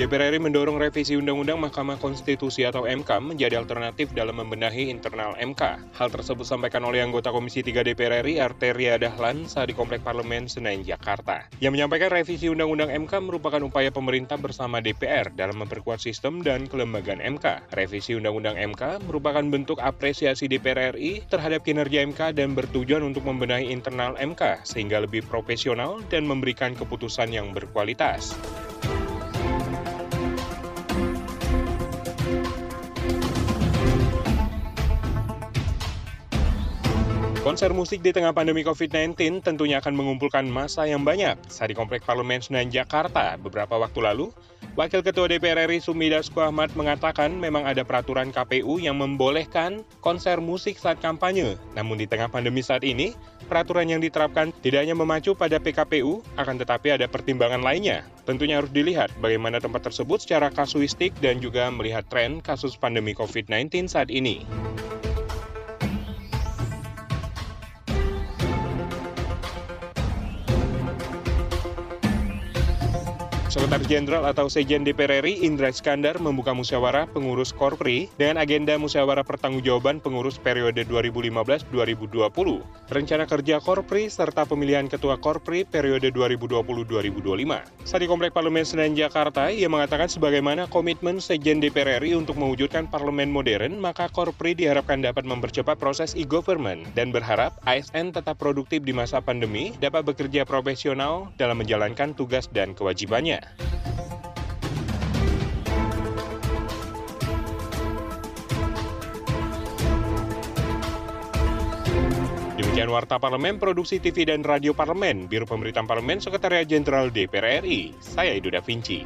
DPR RI mendorong revisi Undang-Undang Mahkamah Konstitusi atau MK menjadi alternatif dalam membenahi internal MK. Hal tersebut disampaikan oleh anggota Komisi 3 DPR RI Arteria Dahlan saat di Komplek Parlemen Senayan, Jakarta. Yang menyampaikan revisi Undang-Undang MK merupakan upaya pemerintah bersama DPR dalam memperkuat sistem dan kelembagaan MK. Revisi Undang-Undang MK merupakan bentuk apresiasi DPR RI terhadap kinerja MK dan bertujuan untuk membenahi internal MK sehingga lebih profesional dan memberikan keputusan yang berkualitas. Konser musik di tengah pandemi COVID-19 tentunya akan mengumpulkan masa yang banyak. Saat di Komplek Parlemen Senayan Jakarta beberapa waktu lalu, Wakil Ketua DPR RI Sumi Dasko Ahmad mengatakan memang ada peraturan KPU yang membolehkan konser musik saat kampanye. Namun di tengah pandemi saat ini, peraturan yang diterapkan tidak hanya memacu pada PKPU, akan tetapi ada pertimbangan lainnya. Tentunya harus dilihat bagaimana tempat tersebut secara kasuistik dan juga melihat tren kasus pandemi COVID-19 saat ini. Sekretaris Jenderal atau Sejen DPR RI Indra Iskandar membuka musyawarah pengurus Korpri dengan agenda musyawarah pertanggungjawaban pengurus periode 2015-2020, rencana kerja Korpri serta pemilihan ketua Korpri periode 2020-2025. Saat di Komplek Parlemen Senayan Jakarta, ia mengatakan sebagaimana komitmen Sejen DPR RI untuk mewujudkan parlemen modern, maka Korpri diharapkan dapat mempercepat proses e-government dan berharap ASN tetap produktif di masa pandemi, dapat bekerja profesional dalam menjalankan tugas dan kewajibannya. Demikian Warta Parlemen, Produksi TV dan Radio Parlemen, Biro Pemberitaan Parlemen, Sekretariat Jenderal DPR RI. Saya Edo Da Vinci.